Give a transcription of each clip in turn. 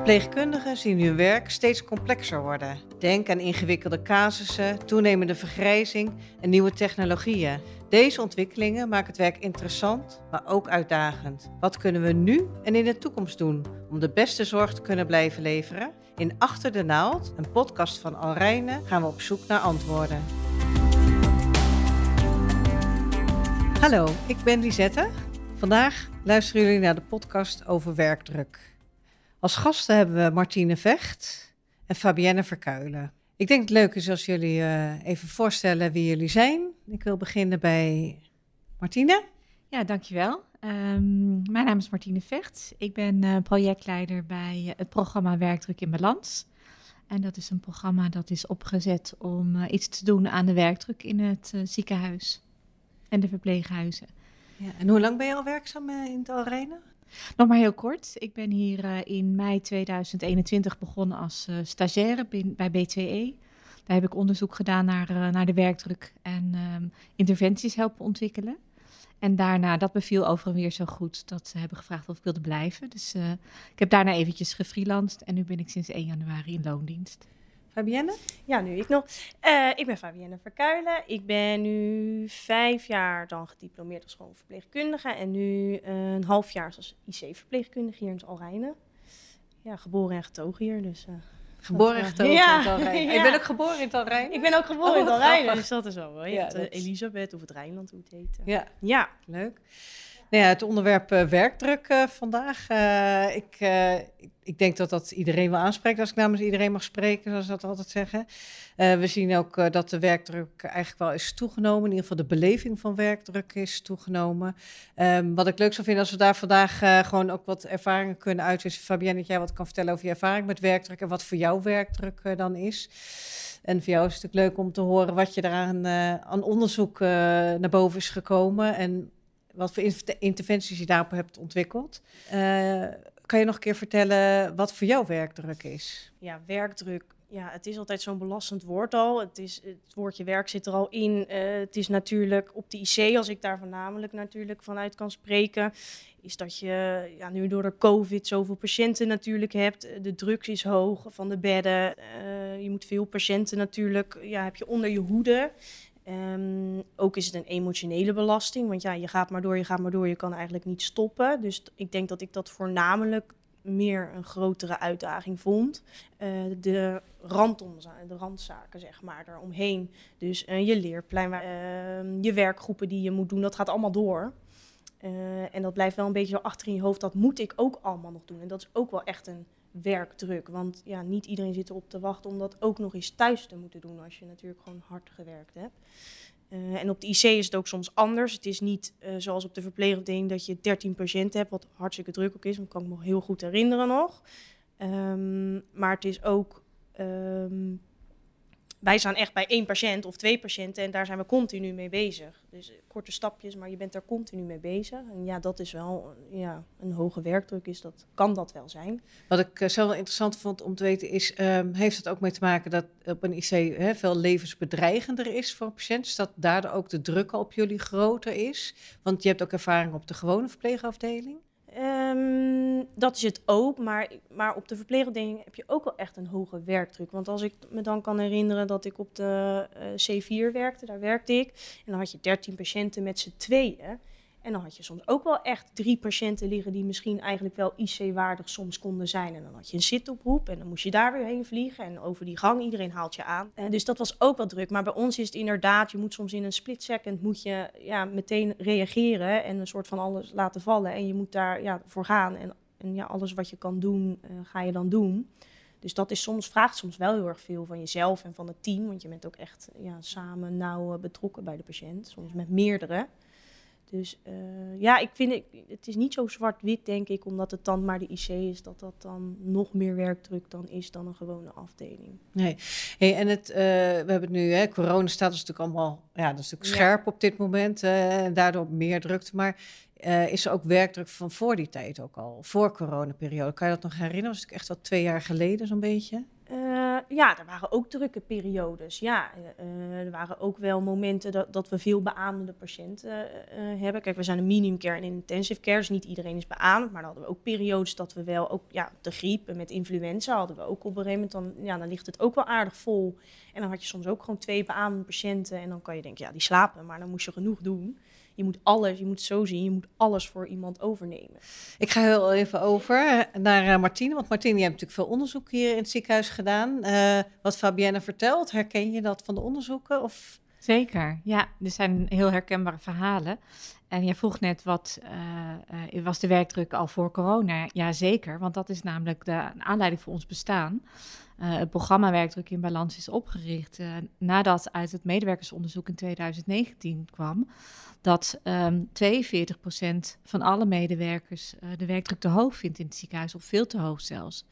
Verpleegkundigen zien hun werk steeds complexer worden. Denk aan ingewikkelde casussen, toenemende vergrijzing en nieuwe technologieën. Deze ontwikkelingen maken het werk interessant, maar ook uitdagend. Wat kunnen we nu en in de toekomst doen om de beste zorg te kunnen blijven leveren? In Achter de Naald, een podcast van Alrijne, gaan we op zoek naar antwoorden. Hallo, ik ben Lisette. Vandaag luisteren jullie naar de podcast over werkdruk. Als gasten hebben we Martine Vecht en Fabienne Verkuilen. Ik denk het leuk is als jullie uh, even voorstellen wie jullie zijn. Ik wil beginnen bij Martine. Ja, dankjewel. Um, mijn naam is Martine Vecht. Ik ben uh, projectleider bij het programma Werkdruk in Balans. En dat is een programma dat is opgezet om uh, iets te doen aan de werkdruk in het ziekenhuis en de verpleeghuizen. Ja, en hoe lang ben je al werkzaam in het Alrene? Nog maar heel kort. Ik ben hier uh, in mei 2021 begonnen als uh, stagiaire bij B2E. Daar heb ik onderzoek gedaan naar, uh, naar de werkdruk en um, interventies helpen ontwikkelen. En daarna, dat beviel overigens weer zo goed dat ze hebben gevraagd of ik wilde blijven. Dus ik heb daarna eventjes gefreelanced en nu ben ik sinds 1 januari in loondienst. Fabienne? Ja, nu ik nog. Uh, ik ben Fabienne Verkuilen. Ik ben nu vijf jaar dan gediplomeerd als schoolverpleegkundige. En nu een half jaar als IC-verpleegkundige hier in het Alrijnen. Ja, geboren en getogen hier. Dus, uh, geboren en getogen ja. in het Alrijnen. Ja. Ik ben ook geboren in het Alrijnen? Ik ben ook geboren oh, in het Alrijnen, dus dat is wel wel. Ja, dat... Elisabeth of het Rijnland, hoe het heet. Ja. ja, leuk. Nou ja, het onderwerp uh, werkdruk uh, vandaag. Uh, ik, ik, denk dat dat iedereen wel aanspreekt als ik namens iedereen mag spreken, zoals ze dat altijd zeggen. we zien ook dat de werkdruk eigenlijk wel is toegenomen. In ieder geval de beleving van werkdruk is toegenomen. Um, wat ik leuk zou vinden als we daar vandaag gewoon ook wat ervaringen kunnen uitwisselen. Fabienne, dat jij wat kan vertellen over je ervaring met werkdruk en wat voor jou werkdruk dan is. En voor jou is het natuurlijk leuk om te horen wat je eraan aan onderzoek naar boven is gekomen en wat voor interventies je daarop hebt ontwikkeld. Uh, kan je nog een keer vertellen wat voor jou werkdruk is? Ja, werkdruk. Ja, het is altijd zo'n belastend woord al. Het, is, het woordje werk zit er al in. Uh, het is natuurlijk op de IC, als ik daar voornamelijk natuurlijk vanuit kan spreken, is dat je ja, nu door de COVID zoveel patiënten natuurlijk hebt. De druk is hoog van de bedden. Je moet veel patiënten natuurlijk, ja, heb je onder je hoede. Um, ook is het een emotionele belasting, want ja, je gaat maar door, je gaat maar door, je kan eigenlijk niet stoppen. Dus ik denk dat ik dat voornamelijk meer een grotere uitdaging vond. Uh, de, random, de randzaken, zeg maar, eromheen. Dus uh, je leerplein, uh, je werkgroepen die je moet doen, dat gaat allemaal door. Uh, en dat blijft wel een beetje zo achter in je hoofd, dat moet ik ook allemaal nog doen. En dat is ook wel echt een werkdruk. Want ja, niet iedereen zit erop te wachten om dat ook nog eens thuis te moeten doen als je natuurlijk gewoon hard gewerkt hebt. Uh, en op de IC is het ook soms anders. Het is niet uh, zoals op de verpleegafdeling dat je 13 patiënten hebt, wat hartstikke druk ook is. Dat kan ik me heel goed herinneren nog. Um, maar het is ook um, wij staan echt bij één patiënt of twee patiënten en daar zijn we continu mee bezig. Dus korte stapjes, maar je bent daar continu mee bezig. En ja, dat is wel ja, een hoge werkdruk, is dat, kan dat wel zijn. Wat ik uh, zelf wel interessant vond om te weten is, um, heeft het ook mee te maken dat op een IC veel levensbedreigender is voor patiënten? Dat daardoor ook de druk op jullie groter is? Want je hebt ook ervaring op de gewone verpleegafdeling. Um, dat is het ook, maar, maar op de verpleegafdeling heb je ook wel echt een hoge werkdruk. Want als ik me dan kan herinneren dat ik op de uh, C4 werkte, daar werkte ik. En dan had je 13 patiënten met z'n tweeën. En dan had je soms ook wel echt drie patiënten liggen die misschien eigenlijk wel IC-waardig soms konden zijn. En dan had je een zitoproep en dan moest je daar weer heen vliegen. En over die gang, iedereen haalt je aan. En dus dat was ook wel druk. Maar bij ons is het inderdaad, je moet soms in een split second moet je, ja, meteen reageren en een soort van alles laten vallen. En je moet daar ja, voor gaan. En, en ja, alles wat je kan doen, uh, ga je dan doen. Dus dat is soms, vraagt soms wel heel erg veel van jezelf en van het team. Want je bent ook echt ja, samen nauw betrokken bij de patiënt. Soms met meerdere. Dus uh, ja, ik vind het, het is niet zo zwart-wit, denk ik, omdat het dan maar de IC is, dat dat dan nog meer werkdruk dan is dan een gewone afdeling. Nee, hey, en het, uh, we hebben het nu, hè, corona staat dus natuurlijk allemaal, ja, dat is natuurlijk scherp op dit moment uh, en daardoor meer drukte. Maar is er ook werkdruk van voor die tijd ook al, voor coronaperiode? Kan je dat nog herinneren? Dat was natuurlijk echt wel twee jaar geleden zo'n beetje. Ja, er waren ook drukke periodes. Ja, uh, er waren ook wel momenten dat, dat we veel beaamde patiënten hebben. Kijk, we zijn een minimumcare en intensive care, dus niet iedereen is beaamd. Maar dan hadden we ook periodes dat we wel, ook ja, de griep en met influenza hadden we ook op een gegeven moment. Dan, ja, dan ligt het ook wel aardig vol. En dan had je soms ook gewoon twee beaamde patiënten. En dan kan je denken, ja, die slapen, maar dan moest je genoeg doen je moet alles, je moet zo zien, je moet alles voor iemand overnemen. Ik ga heel even over naar uh, Martine, want Martine, je hebt natuurlijk veel onderzoek hier in het ziekenhuis gedaan. Uh, wat Fabienne vertelt, herken je dat van de onderzoeken? Of? Zeker, ja, er zijn heel herkenbare verhalen. En jij vroeg net, wat uh, was de werkdruk al voor corona? Ja, zeker, want dat is namelijk de aanleiding voor ons bestaan. Uh, het programma Werkdruk in Balans is opgericht uh, nadat uit het medewerkersonderzoek in 2019 kwam dat um, ehm, 42% van alle medewerkers uh, de werkdruk te hoog vindt in het ziekenhuis, of veel te hoog zelfs.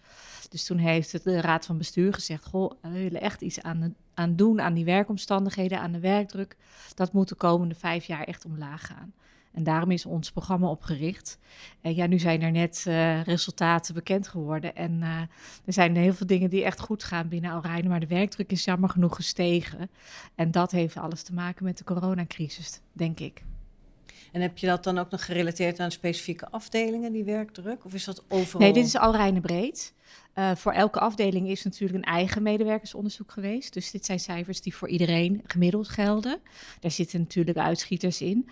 Dus toen heeft de raad van bestuur gezegd: Goh, we willen echt iets aan, aan doen aan die werkomstandigheden, aan de werkdruk. Dat moet de komende vijf jaar echt omlaag gaan. En daarom is ons programma opgericht. En ja, nu zijn er net uh, resultaten bekend geworden. En uh, er zijn heel veel dingen die echt goed gaan binnen Alreine. Maar de werkdruk is jammer genoeg gestegen. En dat heeft alles te maken met de coronacrisis, denk ik. En heb je dat dan ook nog gerelateerd aan specifieke afdelingen, die werkdruk? Of is dat overal? Nee, dit is Alreine breed. Uh, voor elke afdeling is natuurlijk een eigen medewerkersonderzoek geweest. Dus dit zijn cijfers die voor iedereen gemiddeld gelden. Daar zitten natuurlijk uitschieters in.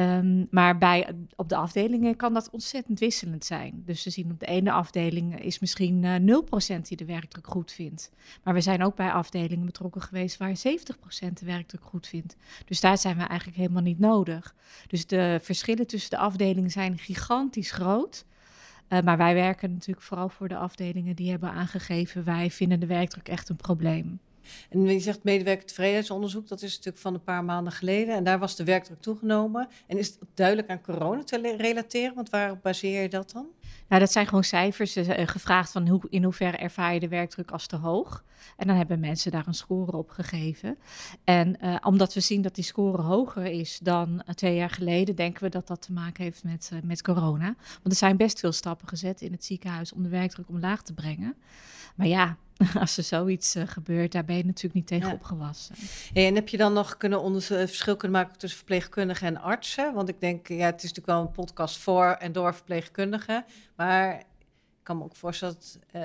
Um, maar bij, op de afdelingen kan dat ontzettend wisselend zijn. Dus we zien op de ene afdeling is misschien uh, eh, 0% die de werkdruk goed vindt. Maar we zijn ook bij afdelingen betrokken geweest waar 70% de werkdruk goed vindt. Dus daar zijn we eigenlijk helemaal niet nodig. Dus de verschillen tussen de afdelingen zijn gigantisch groot. Uh, maar wij werken natuurlijk vooral voor de afdelingen die hebben aangegeven: wij vinden de werkdruk echt een probleem. En je zegt medewerker tevredenheidsonderzoek, dat is natuurlijk van een paar maanden geleden. En daar was de werkdruk toegenomen. En is het duidelijk aan corona te relateren? Want waarop baseer je dat dan? Nou, dat zijn gewoon cijfers uh, gevraagd van hoe, in hoeverre ervaar je de werkdruk als te hoog. En dan hebben mensen daar een score op gegeven. En uh, omdat we zien dat die score hoger is dan uh, twee jaar geleden, denken we dat dat te maken heeft met, met corona. Want er zijn best veel stappen gezet in het ziekenhuis om de werkdruk omlaag te brengen. Maar ja, als er zoiets uh, gebeurt, daar ben je natuurlijk niet tegen opgewassen. en heb je dan nog kunnen onder, verschil kunnen maken tussen verpleegkundigen en artsen? Want ik denk, ja, het is natuurlijk wel een podcast voor en door verpleegkundigen. Maar ik kan me ook voorstellen dat, uh,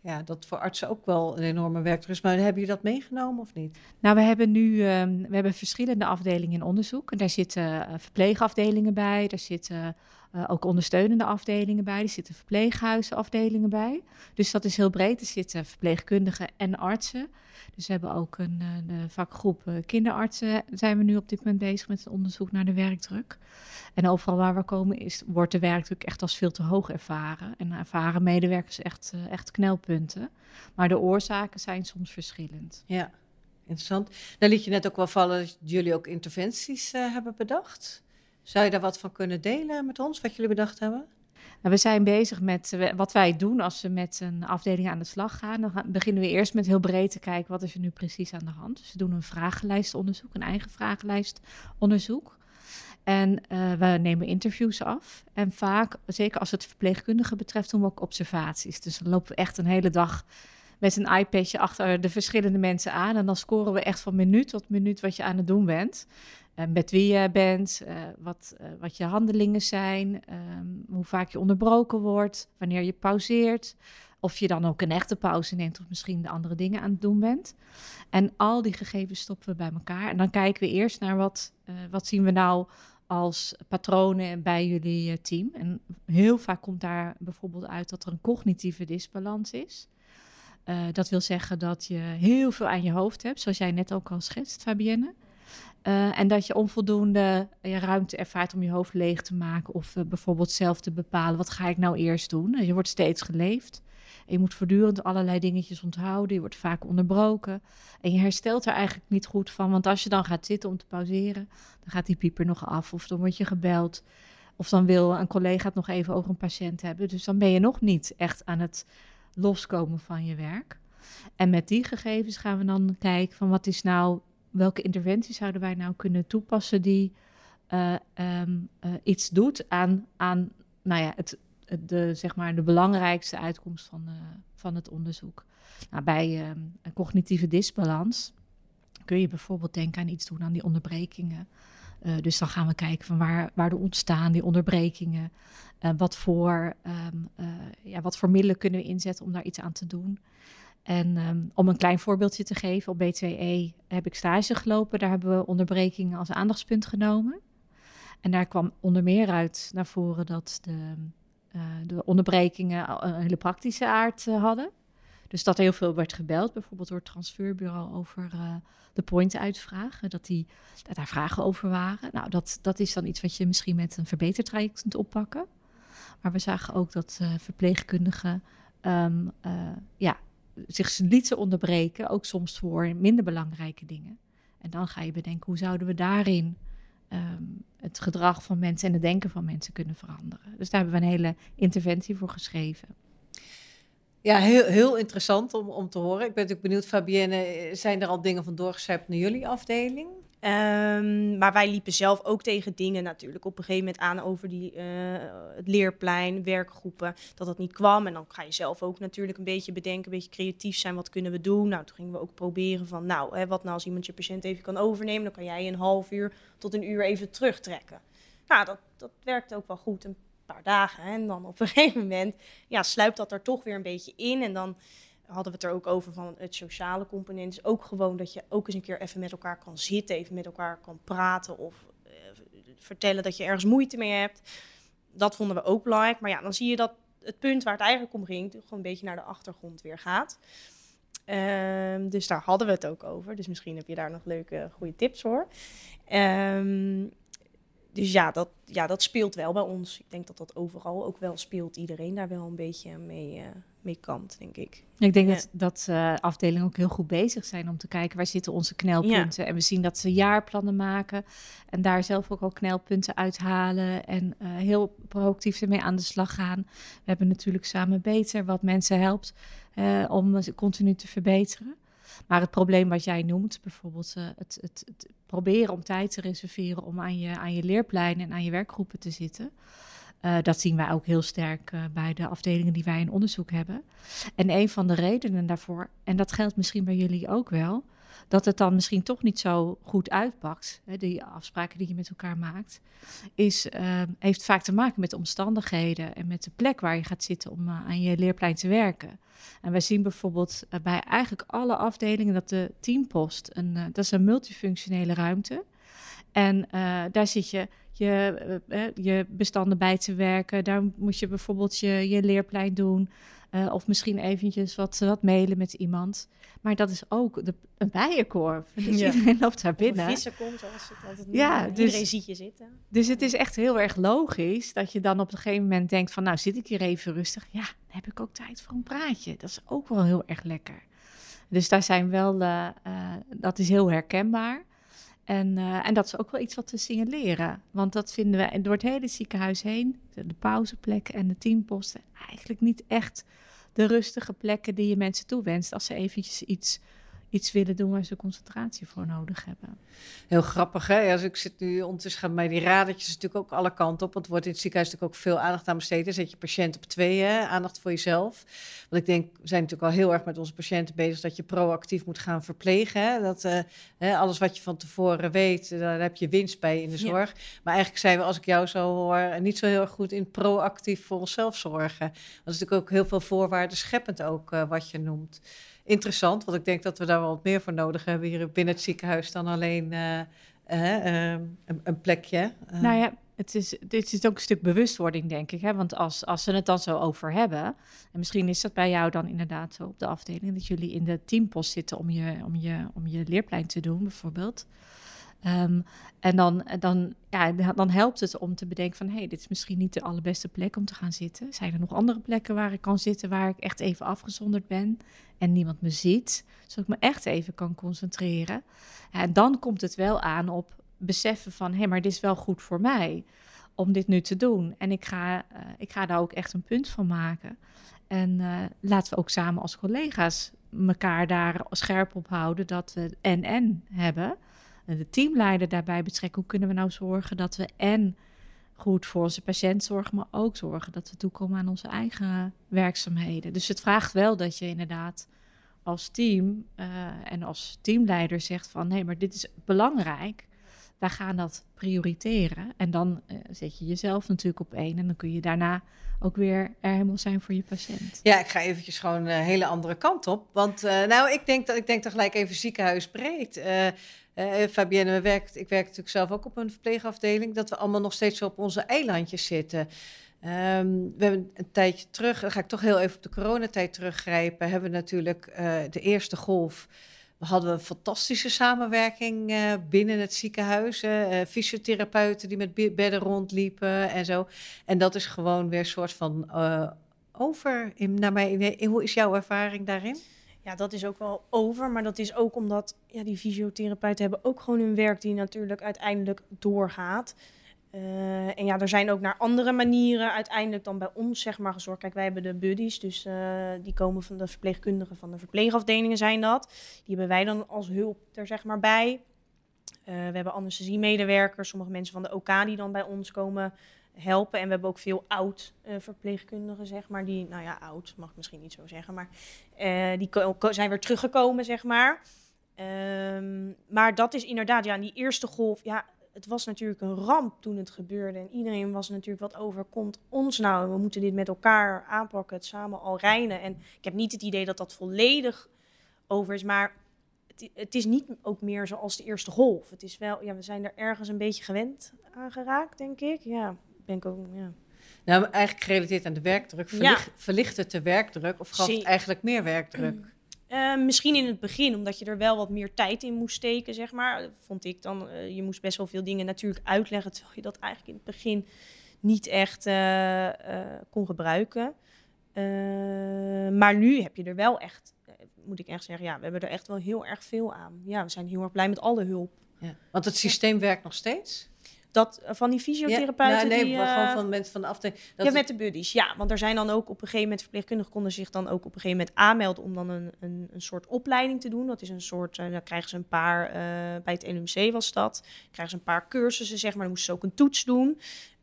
ja, dat voor artsen ook wel een enorme werkdruk is. Maar hebben jullie dat meegenomen of niet? Nou, we hebben nu um, we hebben verschillende afdelingen in onderzoek. En daar zitten uh, verpleegafdelingen bij, daar zitten uh, ook ondersteunende afdelingen bij, er zitten verpleeghuizenafdelingen bij. Dus dat is heel breed. Er zitten verpleegkundigen en artsen. Dus we hebben ook een vakgroep kinderartsen. Zijn we nu op dit moment bezig met het onderzoek naar de werkdruk. En overal waar we komen is, wordt de werkdruk echt als veel te hoog ervaren. En ervaren medewerkers echt, uh, echt knelpunten. Maar de oorzaken zijn soms verschillend. Ja, interessant. Dan liet je net ook wel vallen dat jullie ook interventies hebben bedacht. Zou je daar wat van kunnen delen met ons, wat jullie bedacht hebben? Nou, we zijn bezig met uh, wat wij doen als we met een afdeling aan de slag gaan. Dan beginnen we eerst met heel breed te kijken wat is er nu precies aan de hand. Dus we doen een vragenlijstonderzoek, een eigen vragenlijstonderzoek. En uh, we nemen interviews af. En vaak, zeker als het verpleegkundigen betreft, doen we ook observaties. Dus dan lopen we echt een hele dag met een iPadje achter de verschillende mensen aan. En dan scoren we echt van minuut tot minuut wat je aan het doen bent. Uh, met wie je bent, uh, wat, uh, wat je handelingen zijn, um, hoe vaak je onderbroken wordt, wanneer je pauzeert. Of je dan ook een echte pauze neemt of misschien de andere dingen aan het doen bent. En al die gegevens stoppen we bij elkaar. En dan kijken we eerst naar wat, wat zien we nou als patronen bij jullie eh, team. En heel vaak komt daar bijvoorbeeld uit dat er een cognitieve disbalans is. Dat wil zeggen dat je heel veel aan je hoofd hebt, zoals jij net ook al schetst, Fabienne. Uh, en dat je onvoldoende uh, ruimte ervaart om je hoofd leeg te maken. Of bijvoorbeeld zelf te bepalen, wat ga ik nou eerst doen? Je wordt steeds geleefd. En je moet voortdurend allerlei dingetjes onthouden. Je wordt vaak onderbroken. En je herstelt er eigenlijk niet goed van. Want als je dan gaat zitten om te pauzeren, dan gaat die pieper nog af. Of dan word je gebeld. Of dan wil een collega het nog even over een patiënt hebben. Dus dan ben je nog niet echt aan het loskomen van je werk. En met die gegevens gaan we dan kijken van wat is nou, welke interventies zouden wij nou kunnen toepassen die uh, um, uh, iets doet aan, aan nou ja, het, de, zeg maar, de belangrijkste uitkomst van de, van het onderzoek. Nou, bij ehm, een cognitieve disbalans kun je bijvoorbeeld denken aan iets doen aan die onderbrekingen. Dus dan gaan we kijken van waar, ontstaan die onderbrekingen. Uh, wat, voor, uh, ja, wat voor middelen kunnen we inzetten om daar iets aan te doen. En um, om een klein voorbeeldje te geven, op B2E heb ik stage gelopen. Daar hebben we onderbrekingen als aandachtspunt genomen. En daar kwam onder meer uit naar voren dat de, de onderbrekingen een hele praktische aard hadden. Dus dat heel veel werd gebeld, bijvoorbeeld door het transferbureau over uh, de point-uitvraag. Dat, die, daar vragen over waren. Nou, dat, dat is dan iets wat je misschien met een verbetertraject kunt oppakken. Maar we zagen ook dat verpleegkundigen uh, ja, zich lieten onderbreken, ook soms voor minder belangrijke dingen. En dan ga je bedenken, hoe zouden we daarin um, het gedrag van mensen en het denken van mensen kunnen veranderen. Dus daar hebben we een hele interventie voor geschreven. Ja, heel, heel interessant om, om te horen. Ik ben natuurlijk benieuwd, Fabienne, zijn er al dingen van doorgecijpeld naar jullie afdeling? Um, maar wij liepen zelf ook tegen dingen natuurlijk op een gegeven moment aan over die, uh, het leerplein, werkgroepen, dat dat niet kwam. En dan ga je zelf ook natuurlijk een beetje bedenken, een beetje creatief zijn, wat kunnen we doen? Nou, toen gingen we ook proberen van, nou, hè, wat nou als iemand je patiënt even kan overnemen, dan kan jij een half uur tot een uur even terugtrekken. Nou, dat, dat werkte ook wel goed. Een paar dagen. En dan op een gegeven moment ja, sluipt dat er toch weer een beetje in. En dan hadden we het er ook over van het sociale component. is ook gewoon dat je ook eens een keer even met elkaar kan zitten, even met elkaar kan praten of uh, vertellen dat je ergens moeite mee hebt. Dat vonden we ook belangrijk. Maar ja, dan zie je dat het punt waar het eigenlijk om ging, gewoon een beetje naar de achtergrond weer gaat. Um, dus daar hadden we het ook over. Dus misschien heb je daar nog leuke, goede tips voor. Um, dus ja dat, ja, dat speelt wel bij ons. Ik denk dat dat overal ook wel speelt. Iedereen daar wel een beetje mee, uh, mee kant, denk ik. Ik denk ja. dat, dat uh, afdelingen ook heel goed bezig zijn om te kijken waar zitten onze knelpunten. Ja. En we zien dat ze jaarplannen maken en daar zelf ook al knelpunten uithalen en uh, heel proactief ermee aan de slag gaan. We hebben natuurlijk samen beter wat mensen helpt om continu te verbeteren. Maar het probleem wat jij noemt, bijvoorbeeld uh, het, het, het, proberen om tijd te reserveren om aan je, aan je leerplein en aan je werkgroepen te zitten. Uh, dat zien wij ook heel sterk uh, bij de afdelingen die wij in onderzoek hebben. En een van de redenen daarvoor, en dat geldt misschien bij jullie ook wel, dat het dan misschien toch niet zo goed uitpakt, hè, die afspraken die je met elkaar maakt, is, uh, heeft vaak te maken met de omstandigheden en met de plek waar je gaat zitten om uh, aan je leerplein te werken. En wij zien bijvoorbeeld bij eigenlijk alle afdelingen dat de teampost, een, dat is een multifunctionele ruimte. En daar zit je je, je bestanden bij te werken. Daar moet je bijvoorbeeld je, je leerplein doen. Uh, of misschien eventjes wat, wat mailen met iemand. Maar dat is ook de, een bijenkorf. Dus ja. iedereen loopt daar binnen. Of een komt, zoals het altijd ja, dus, iedereen ziet je zitten. Dus het is echt heel erg logisch dat je dan op een gegeven moment denkt van... nou, zit ik hier even rustig? Ja, dan heb ik ook tijd voor een praatje. Dat is ook wel heel erg lekker. Dus daar zijn wel... Uh, uh, dat is heel herkenbaar. En, uh, en dat is ook wel iets wat we signaleren. Want dat vinden we door het hele ziekenhuis heen, de pauzeplekken en de teamposten, eigenlijk niet echt de rustige plekken die je mensen toewenst als ze eventjes iets iets willen doen waar ze concentratie voor nodig hebben. Heel grappig, hè? Als ik zit nu ondertussen gaan bij die radertjes natuurlijk ook alle kanten op. Want er wordt in het ziekenhuis natuurlijk ook veel aandacht aan besteed. Dan zet je patiënt op tweeën, aandacht voor jezelf. Want ik denk, we zijn natuurlijk al heel erg met onze patiënten bezig dat je proactief moet gaan verplegen. Hè? Dat uh, hè, alles wat je van tevoren weet, daar heb je winst bij in de zorg. Ja. Maar eigenlijk zijn we, als ik jou zo hoor, niet zo heel erg goed in proactief voor onszelf zorgen. Dat is natuurlijk ook heel veel voorwaarden scheppend ook, uh, wat je noemt interessant. Want ik denk dat we daar wel wat meer voor nodig hebben hier binnen het ziekenhuis dan alleen uh, uh, een, een, plekje. Uh. Nou ja, het is, dit is ook een stuk bewustwording, denk ik. Hè? Want als, als we het dan zo over hebben, en misschien is dat bij jou dan inderdaad zo op de afdeling, dat jullie in de teampost zitten om je, om je, om je leerplein te doen, bijvoorbeeld. Um, en dan, dan, ja, dan helpt het om te bedenken van... hé, hey, dit is misschien niet de allerbeste plek om te gaan zitten. Zijn er nog andere plekken waar ik kan zitten... waar ik echt even afgezonderd ben en niemand me ziet... zodat ik me echt even kan concentreren. En dan komt het wel aan op beseffen van... hé, hey, maar dit is wel goed voor mij om dit nu te doen. En ik ga, uh, ik ga daar ook echt een punt van maken. En uh, laten we ook samen als collega's elkaar daar scherp op houden... dat we en-en hebben de teamleider daarbij betrekken. Hoe kunnen we nou zorgen dat we en goed voor onze patiënt zorgen, maar ook zorgen dat we toekomen aan onze eigen werkzaamheden. Dus het vraagt wel dat je inderdaad als team uh, en als teamleider zegt van nee, maar dit is belangrijk. Wij gaan dat prioriteren. En dan uh, zet je jezelf natuurlijk op één. En dan kun je daarna ook weer er helemaal zijn voor je patiënt. Ja, ik ga eventjes gewoon een hele andere kant op. Want nou, ik denk dat ik denk dan gelijk even ziekenhuisbreed. Uh, Fabienne werkt, ik werk natuurlijk zelf ook op een verpleegafdeling, dat we allemaal nog steeds op onze eilandjes zitten. Um, we hebben een tijdje terug, dan ga ik toch heel even op de coronatijd teruggrijpen, hebben we natuurlijk uh, de eerste golf. We hadden een fantastische samenwerking binnen het ziekenhuis. fysiotherapeuten die met bedden rondliepen en zo. En dat is gewoon weer een soort van over. Naar mij, hoe is jouw ervaring daarin? Ja, dat is ook wel over. Maar dat is ook omdat ja, die fysiotherapeuten hebben ook gewoon hun werk die natuurlijk uiteindelijk doorgaat. Uh, en ja, er zijn ook naar andere manieren uiteindelijk dan bij ons zeg maar gezorgd. Kijk, wij hebben de buddies, dus uh, die komen van de verpleegkundigen van de verpleegafdelingen zijn dat. Die hebben wij dan als hulp er zeg maar bij. Uh, we hebben anesthesiemedewerkers, sommige mensen van de OK die dan bij ons komen helpen. En we hebben ook veel oud uh, verpleegkundigen, zeg maar. Die, nou ja, oud mag ik misschien niet zo zeggen, maar uh, die zijn weer teruggekomen, zeg maar. Um, maar dat is inderdaad, ja, die eerste golf, ja, het was natuurlijk een ramp toen het gebeurde. En iedereen was natuurlijk, wat overkomt ons nou? We moeten dit met elkaar aanpakken, het samen al reinen. En ik heb niet het idee dat dat volledig over is, maar het, het, is niet ook meer zoals de eerste golf. Het is wel, ja, we zijn er ergens een beetje gewend aan geraakt, denk ik. Ja, ben ik ook, ja. Nou, eigenlijk gerelateerd aan de werkdruk. Verlicht, ja. verlicht het de werkdruk of gaf het eigenlijk meer werkdruk? Uh, misschien in het begin, omdat je er wel wat meer tijd in moest steken, zeg maar. Vond ik dan, uh, je moest best wel veel dingen natuurlijk uitleggen, terwijl je dat eigenlijk in het begin niet echt uh, kon gebruiken. maar nu heb je er wel echt, moet ik echt zeggen, ja, we hebben er echt wel heel erg veel aan. Ja, we zijn heel erg blij met alle hulp. Ja. Want het systeem werkt nog steeds? Dat van die fysiotherapeuten. Ja, nee, die, uh, gewoon van mensen van de afdeling. Ja, met de buddies. Ja, want er zijn dan ook op een gegeven moment verpleegkundigen konden zich dan ook op een gegeven moment aanmelden om dan een, een, een soort opleiding te doen. Dat is een soort, uh, dan krijgen ze een paar, uh, bij het NMC was dat, krijgen ze een paar cursussen, zeg maar. Dan moesten ze ook een toets doen.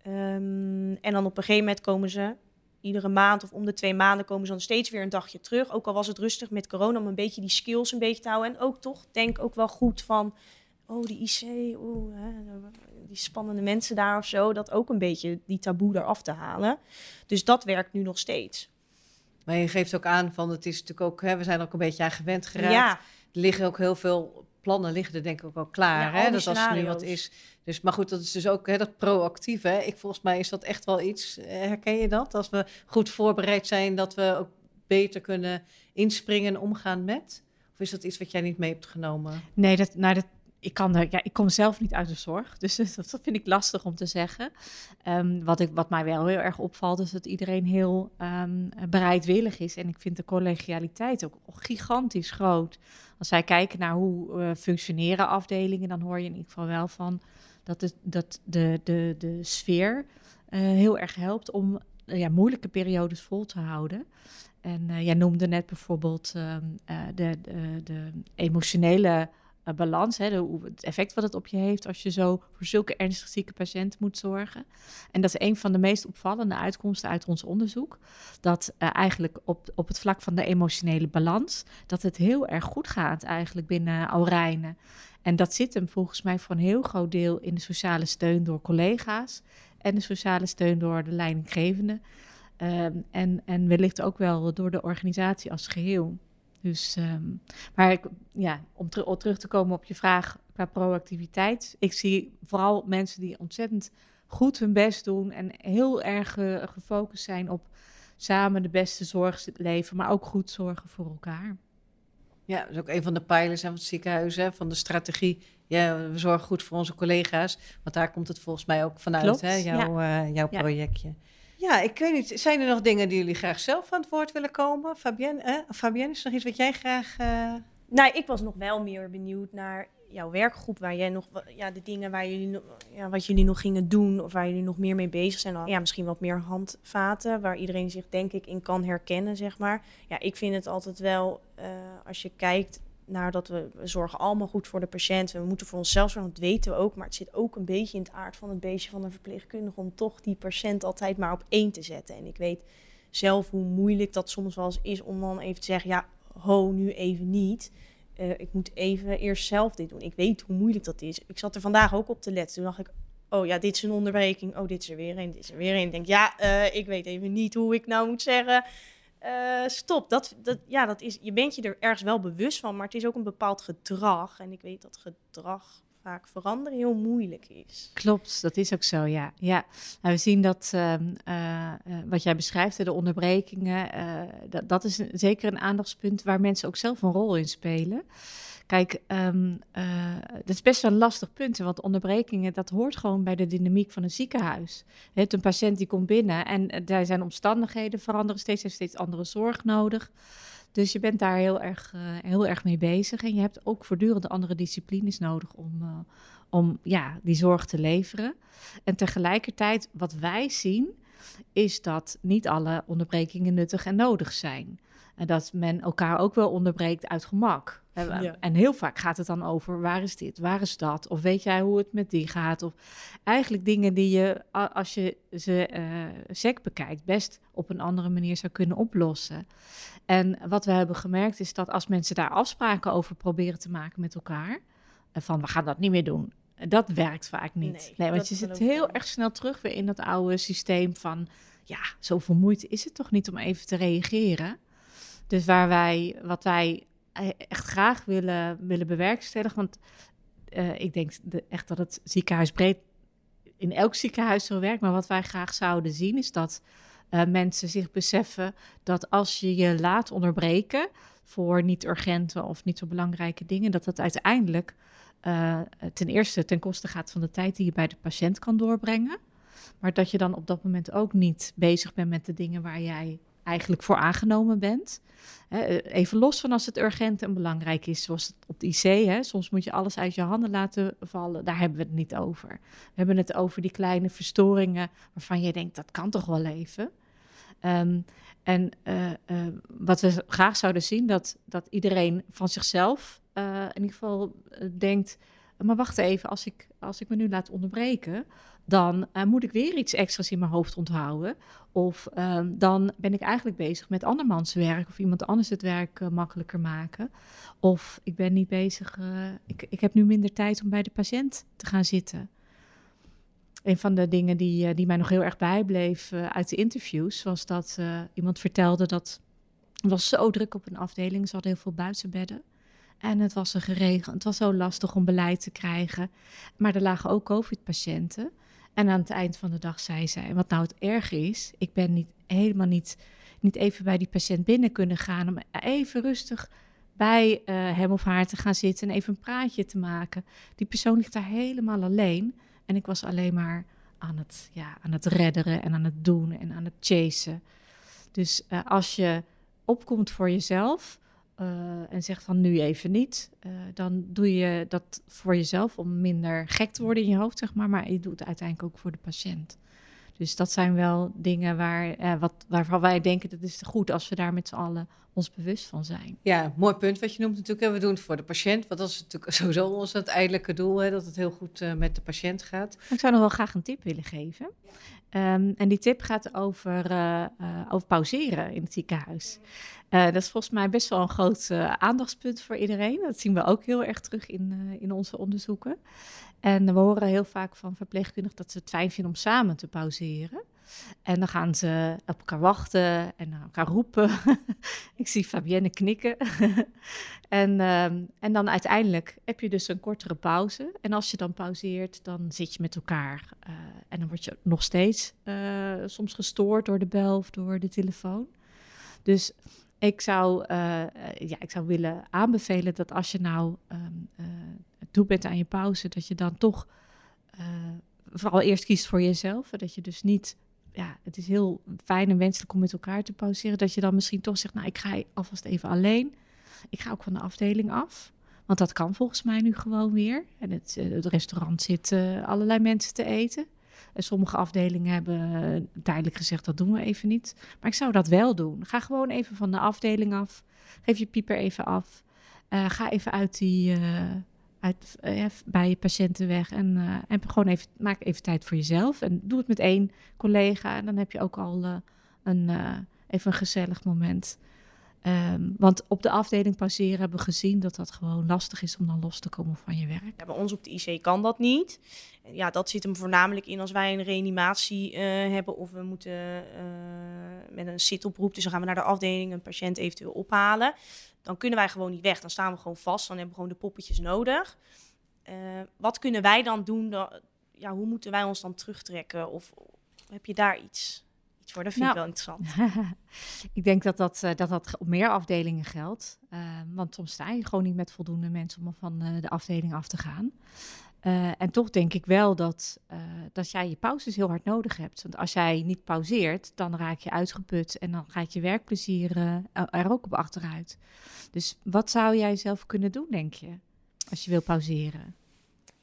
Um, en dan op een gegeven moment komen ze iedere maand of om de twee maanden komen ze dan steeds weer een dagje terug. Ook al was het rustig met corona, om een beetje die skills een beetje te houden. En ook toch, denk ook wel goed van, oh, die IC, oh, hè, die spannende mensen daar of zo. Dat ook een beetje die taboe eraf te halen. Dus dat werkt nu nog steeds. Maar je geeft ook aan van, het is natuurlijk ook, hè, we zijn er ook een beetje aan gewend geraakt. Ja. Er liggen ook heel veel plannen liggen er denk ik ook al klaar. Ja, hè? Dat als er nu wat is. Dus, maar goed, dat is dus ook hè, dat proactief. Hè? Ik, volgens mij is dat echt wel iets. Herken je dat? Als we goed voorbereid zijn, dat we ook beter kunnen inspringen en omgaan met? Of is dat iets wat jij niet mee hebt genomen? Nee, dat, nou, dat, ik, kan er, ja, ik kom zelf niet uit de zorg, dus dat, vind ik lastig om te zeggen. Um, wat, ik, wat mij wel heel erg opvalt, is dat iedereen heel um, bereidwillig is. En ik vind de collegialiteit ook gigantisch groot. Als wij kijken naar hoe uh, functioneren afdelingen, dan hoor je in ieder geval wel van dat, de, dat de, de, de sfeer uh, heel erg helpt om uh, ja, moeilijke periodes vol te houden. En jij noemde net bijvoorbeeld de, de, de emotionele uh, balans, hè, het effect wat het op je heeft als je zo voor zulke ernstig zieke patiënten moet zorgen. En dat is een van de meest opvallende uitkomsten uit ons onderzoek. Dat uh, eigenlijk op, op het vlak van de emotionele balans, dat het heel erg goed gaat eigenlijk binnen Alrijnen. En dat zit hem volgens mij voor een heel groot deel in de sociale steun door collega's en de sociale steun door de leidinggevende. Um, en, en wellicht ook wel door de organisatie als geheel. Dus, um, maar ik, ja, om, ter, om, terug te komen op je vraag qua proactiviteit. Ik zie vooral mensen die ontzettend goed hun best doen en heel erg uh, gefocust zijn op samen de beste zorg leven, maar ook goed zorgen voor elkaar. Ja, dat is ook een van de pijlers van het ziekenhuis, hè, van de strategie. Ja, we zorgen goed voor onze collega's, want daar komt het volgens mij ook vanuit, hè, jouw, ja. uh, jouw projectje. Ja. Ja, ik weet niet. Zijn er nog dingen die jullie graag zelf aan het woord willen komen? Fabienne, eh? Fabienne is er nog iets wat jij graag. Uh... Nou, ik was nog wel meer benieuwd naar jouw werkgroep, waar jij nog, ja, de dingen waar jullie, ja, wat jullie nog gingen doen, of waar jullie nog meer mee bezig zijn. Ja, misschien wat meer handvaten, waar iedereen zich denk ik in kan herkennen, zeg maar. Ja, ik vind het altijd wel, uh, als je kijkt naar dat we, we zorgen allemaal goed voor de patiënt. We moeten voor onszelf zorgen, dat weten we ook. Maar het zit ook een beetje in het aard van het beestje van een verpleegkundige om toch die patiënt altijd maar op één te zetten. En ik weet zelf hoe moeilijk dat soms wel eens is om dan even te zeggen, ja, ho, nu even niet. Uh, ik moet even eerst zelf dit doen. Ik weet hoe moeilijk dat is. Ik zat er vandaag ook op te letten. Toen dacht ik, oh ja, dit is een onderbreking. Oh, dit is er weer een, dit is er weer een. Ik denk, ja, uh, ik weet even niet hoe ik nou moet zeggen. Uh, stop. Dat, dat, ja, dat is, je bent je er ergens wel bewust van, maar het is ook een bepaald gedrag. En ik weet dat gedrag vaak veranderen heel moeilijk is. Klopt, dat is ook zo, ja. ja. We zien dat uh, uh, wat jij beschrijft, de onderbrekingen, dat, dat is zeker een aandachtspunt waar mensen ook zelf een rol in spelen. Kijk, um, uh, dat is best wel een lastig punt, want onderbrekingen, dat hoort gewoon bij de dynamiek van een ziekenhuis. Je hebt een patiënt die komt binnen en uh, daar zijn omstandigheden veranderen steeds, heeft steeds andere zorg nodig. Dus je bent daar heel erg, uh, heel erg mee bezig en je hebt ook voortdurend andere disciplines nodig om, om ja, die zorg te leveren. En tegelijkertijd, wat wij zien, is dat niet alle onderbrekingen nuttig en nodig zijn. En dat men elkaar ook wel onderbreekt uit gemak. Ja. En heel vaak gaat het dan over waar is dit, waar is dat? Of weet jij hoe het met die gaat? Of eigenlijk dingen die je, als je ze uh, sec bekijkt, best op een andere manier zou kunnen oplossen. En wat we hebben gemerkt is dat als mensen daar afspraken over proberen te maken met elkaar, van we gaan dat niet meer doen, dat werkt vaak niet. Nee, nee want je zit heel erg snel terug weer in dat oude systeem van, ja, zo vermoeid is het toch niet om even te reageren. Dus waar wij, wat wij eh, echt graag willen, willen bewerkstelligen. Want uh, ik denk de, echt dat het ziekenhuis breed in elk ziekenhuis zo werkt. Maar wat wij graag zouden zien is dat uh, mensen zich beseffen dat als je je laat onderbreken voor niet urgente of niet zo belangrijke dingen, dat dat uiteindelijk ten eerste ten koste gaat van de tijd die je bij de patiënt kan doorbrengen. Maar dat je dan op dat moment ook niet bezig bent met de dingen waar jij eigenlijk voor aangenomen bent. Even los van als het urgent en belangrijk is, zoals op de IC. Hè. Soms moet je alles uit je handen laten vallen. Daar hebben we het niet over. We hebben het over die kleine verstoringen waarvan je denkt, dat kan toch wel even. Um, en uh, uh, wat we graag zouden zien, dat, dat iedereen van zichzelf in ieder geval denkt... maar wacht even, als ik, als ik me nu laat onderbreken dan uh, moet ik weer iets extra's in mijn hoofd onthouden. Of uh, dan ben ik eigenlijk bezig met andermans werk of iemand anders het werk uh, makkelijker maken. Of ik ben niet bezig, eh, ik, ik heb nu minder tijd om bij de patiënt te gaan zitten. Een van de dingen die, die mij nog heel erg bijbleef uit de interviews was dat iemand vertelde dat het was zo druk op een afdeling, ze hadden heel veel buitenbedden. En het was er geregeld. Het was zo lastig om beleid te krijgen. Maar er lagen ook COVID-patiënten. En aan het eind van de dag zei zij: Wat nou het erg is, ik ben niet, helemaal niet, niet even bij die patiënt binnen kunnen gaan. Om even rustig bij uh, hem of haar te gaan zitten en even een praatje te maken. Die persoon ligt daar helemaal alleen. En ik was alleen maar aan het, ja, aan het redderen en aan het doen en aan het chasen. Dus uh, als je opkomt voor jezelf, uh, en zegt van nu even niet, uh, dan doe je dat voor jezelf om minder gek te worden in je hoofd, zeg maar. Maar je doet het uiteindelijk ook voor de patiënt. Dus dat zijn wel dingen waar, uh, wat, waarvan wij denken dat is goed als we daar met z'n allen ons bewust van zijn. Ja, mooi punt wat je noemt natuurlijk. We doen het voor de patiënt, want dat is natuurlijk sowieso ons uiteindelijke doel, hè, dat het heel goed uh, met de patiënt gaat. Ik zou nog wel graag een tip willen geven. Um, en die tip gaat over, uh, over pauzeren in het ziekenhuis. dat is volgens mij best wel een groot aandachtspunt voor iedereen. Dat zien we ook heel erg terug in, in onze onderzoeken. En we horen heel vaak van verpleegkundigen dat ze het fijn vinden om samen te pauzeren. En dan gaan ze op elkaar wachten en elkaar roepen. ik zie Fabienne knikken. en, um, en dan uiteindelijk heb je dus een kortere pauze. En als je dan pauzeert, dan zit je met elkaar. Uh, en dan word je nog steeds uh, soms gestoord door de bel of door de telefoon. Dus ik zou, uh, ja, ik zou willen aanbevelen dat als je nou um, toe bent aan je pauze, dat je dan toch vooral eerst kiest voor jezelf. Dat je dus niet ja, het is heel fijn en wenselijk om met elkaar te pauzeren. Dat je dan misschien toch zegt, nou, ik ga alvast even alleen. Ik ga ook van de afdeling af. Want dat kan volgens mij nu gewoon weer. En het, eh, het restaurant zit allerlei mensen te eten. Sommige afdelingen hebben tijdelijk gezegd, dat doen we even niet. Maar ik zou dat wel doen. Ga gewoon even van de afdeling af. Geef je pieper even af. ga even uit die, uit, bij je patiënten weg en, en gewoon even, maak even tijd voor jezelf. En doe het met één collega en dan heb je ook al een, even een gezellig moment. Ehm, want op de afdeling pauzeren hebben we gezien dat dat gewoon lastig is om dan los te komen van je werk. Bij ons op de IC kan dat niet. Ja, dat zit hem voornamelijk in als wij een reanimatie uh, hebben of we moeten uh, met een zitoproep. Dus dan gaan we naar de afdeling een patiënt eventueel ophalen. Dan kunnen wij gewoon niet weg. Dan staan we gewoon vast. Dan hebben we gewoon de poppetjes nodig. Uh, wat kunnen wij dan doen? Ja, hoe moeten wij ons dan terugtrekken? Of heb je daar iets? Voor. Dat vind ik nou, wel interessant. ik denk dat dat, dat dat op meer afdelingen geldt. Uh, want soms sta je gewoon niet met voldoende mensen om van uh, de afdeling af te gaan. Uh, en toch denk ik wel dat, dat jij je pauzes heel hard nodig hebt. Want als jij niet pauzeert, dan raak je uitgeput en dan gaat je werkplezier er ook op achteruit. Dus wat zou jij zelf kunnen doen, denk je, als je wil pauzeren?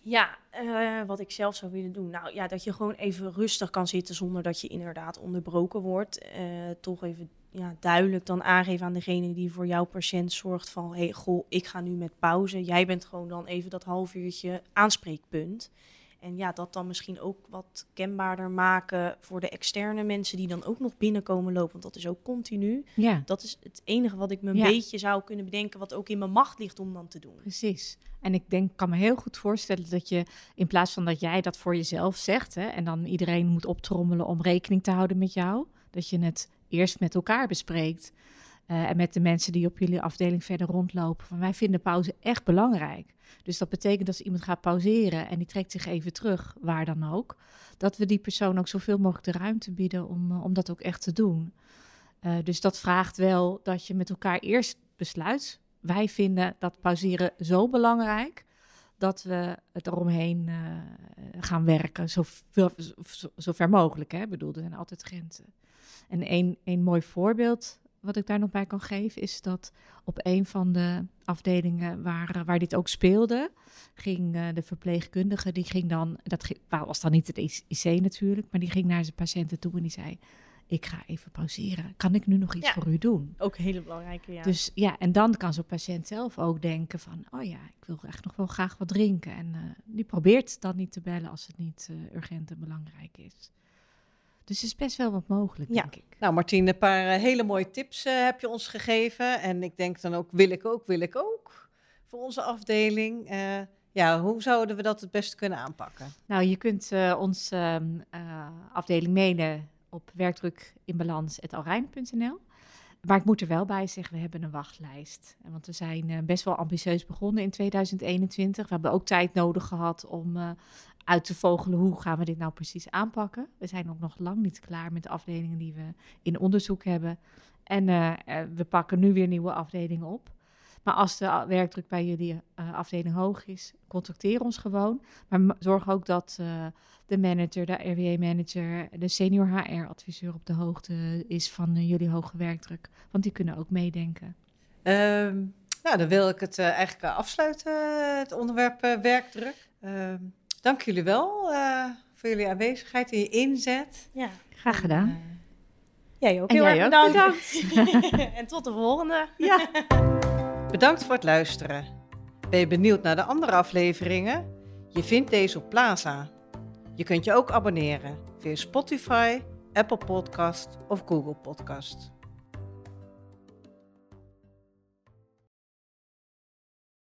Ja, uh, wat ik zelf zou willen doen. Nou ja, dat je gewoon even rustig kan zitten zonder dat je inderdaad onderbroken wordt. Uh, toch even ja, duidelijk dan aangeven aan degene die voor jouw patiënt zorgt van... hé, hey, goh, ik ga nu met pauze. Jij bent gewoon dan even dat half uurtje aanspreekpunt. En ja, dat dan misschien ook wat kenbaarder maken voor de externe mensen die dan ook nog binnenkomen lopen. Want dat is ook continu. Ja. Dat is het enige wat ik me een beetje zou kunnen bedenken, wat ook in mijn macht ligt om dan te doen. Precies. En ik denk, kan me heel goed voorstellen dat je in plaats van dat jij dat voor jezelf zegt, hè, en dan iedereen moet optrommelen om rekening te houden met jou, dat je het eerst met elkaar bespreekt. Uh, en met de mensen die op jullie afdeling verder rondlopen. Van wij vinden pauze echt belangrijk. Dus dat betekent dat als iemand gaat pauzeren en die trekt zich even terug, waar dan ook, dat we die persoon ook zoveel mogelijk de ruimte bieden om, uh, om dat ook echt te doen. Uh, dus dat vraagt wel dat je met elkaar eerst besluit. Wij vinden dat pauzeren zo belangrijk dat we het eromheen gaan werken, zo, veel, zo, ver mogelijk. Hè? Ik bedoel, er zijn altijd grenzen. En een mooi voorbeeld wat ik daar nog bij kan geven, is dat op een van de afdelingen waar, eh, waar dit ook speelde, ging uh, de verpleegkundige, die ging dan, dat was dan niet het IC natuurlijk, maar die ging naar zijn patiënten toe en die zei, ik ga even pauzeren. Kan ik nu nog iets voor u doen? Ook een hele belangrijke, ja. Dus ja, en dan kan zo'n patiënt zelf ook denken van, oh ja, ik wil echt nog wel graag wat drinken. En uh, die probeert dan niet te bellen als het niet uh, urgent en belangrijk is. Dus er is best wel wat mogelijk, denk ik. Nou, Martine, een paar eh, hele mooie tips uh, heb je ons gegeven. En ik denk dan ook, wil ik ook, wil ik ook, voor onze afdeling. Uh, ja, hoe zouden we dat het beste kunnen aanpakken? Nou, je kunt uh, onze uh, afdeling mailen op werkdrukinbalans.alrijn.nl. Maar ik moet er wel bij zeggen, we hebben een wachtlijst. Want we zijn best wel ambitieus begonnen in 2021. We hebben ook tijd nodig gehad om uit te vogelen hoe gaan we dit nou precies aanpakken. We zijn ook nog lang niet klaar met de afdelingen die we in onderzoek hebben. En uh, we pakken nu weer nieuwe afdelingen op. Maar als de werkdruk bij jullie uh, afdeling hoog is, contacteer ons gewoon. Maar zorg ook dat de manager, de RWE-manager, de senior HR-adviseur op de hoogte is van jullie hoge werkdruk. Want die kunnen ook meedenken. Um, nou, dan wil ik het eigenlijk afsluiten, het onderwerp werkdruk. Um, Dank jullie wel uh, voor jullie aanwezigheid en je inzet. Ja, graag gedaan. Uh, jij ook en heel erg bedankt. bedankt. en tot de volgende. Ja. Bedankt voor het luisteren. Ben je benieuwd naar de andere afleveringen? Je vindt deze op Plaza. Je kunt je ook abonneren via Spotify, Apple Podcast of Google Podcast.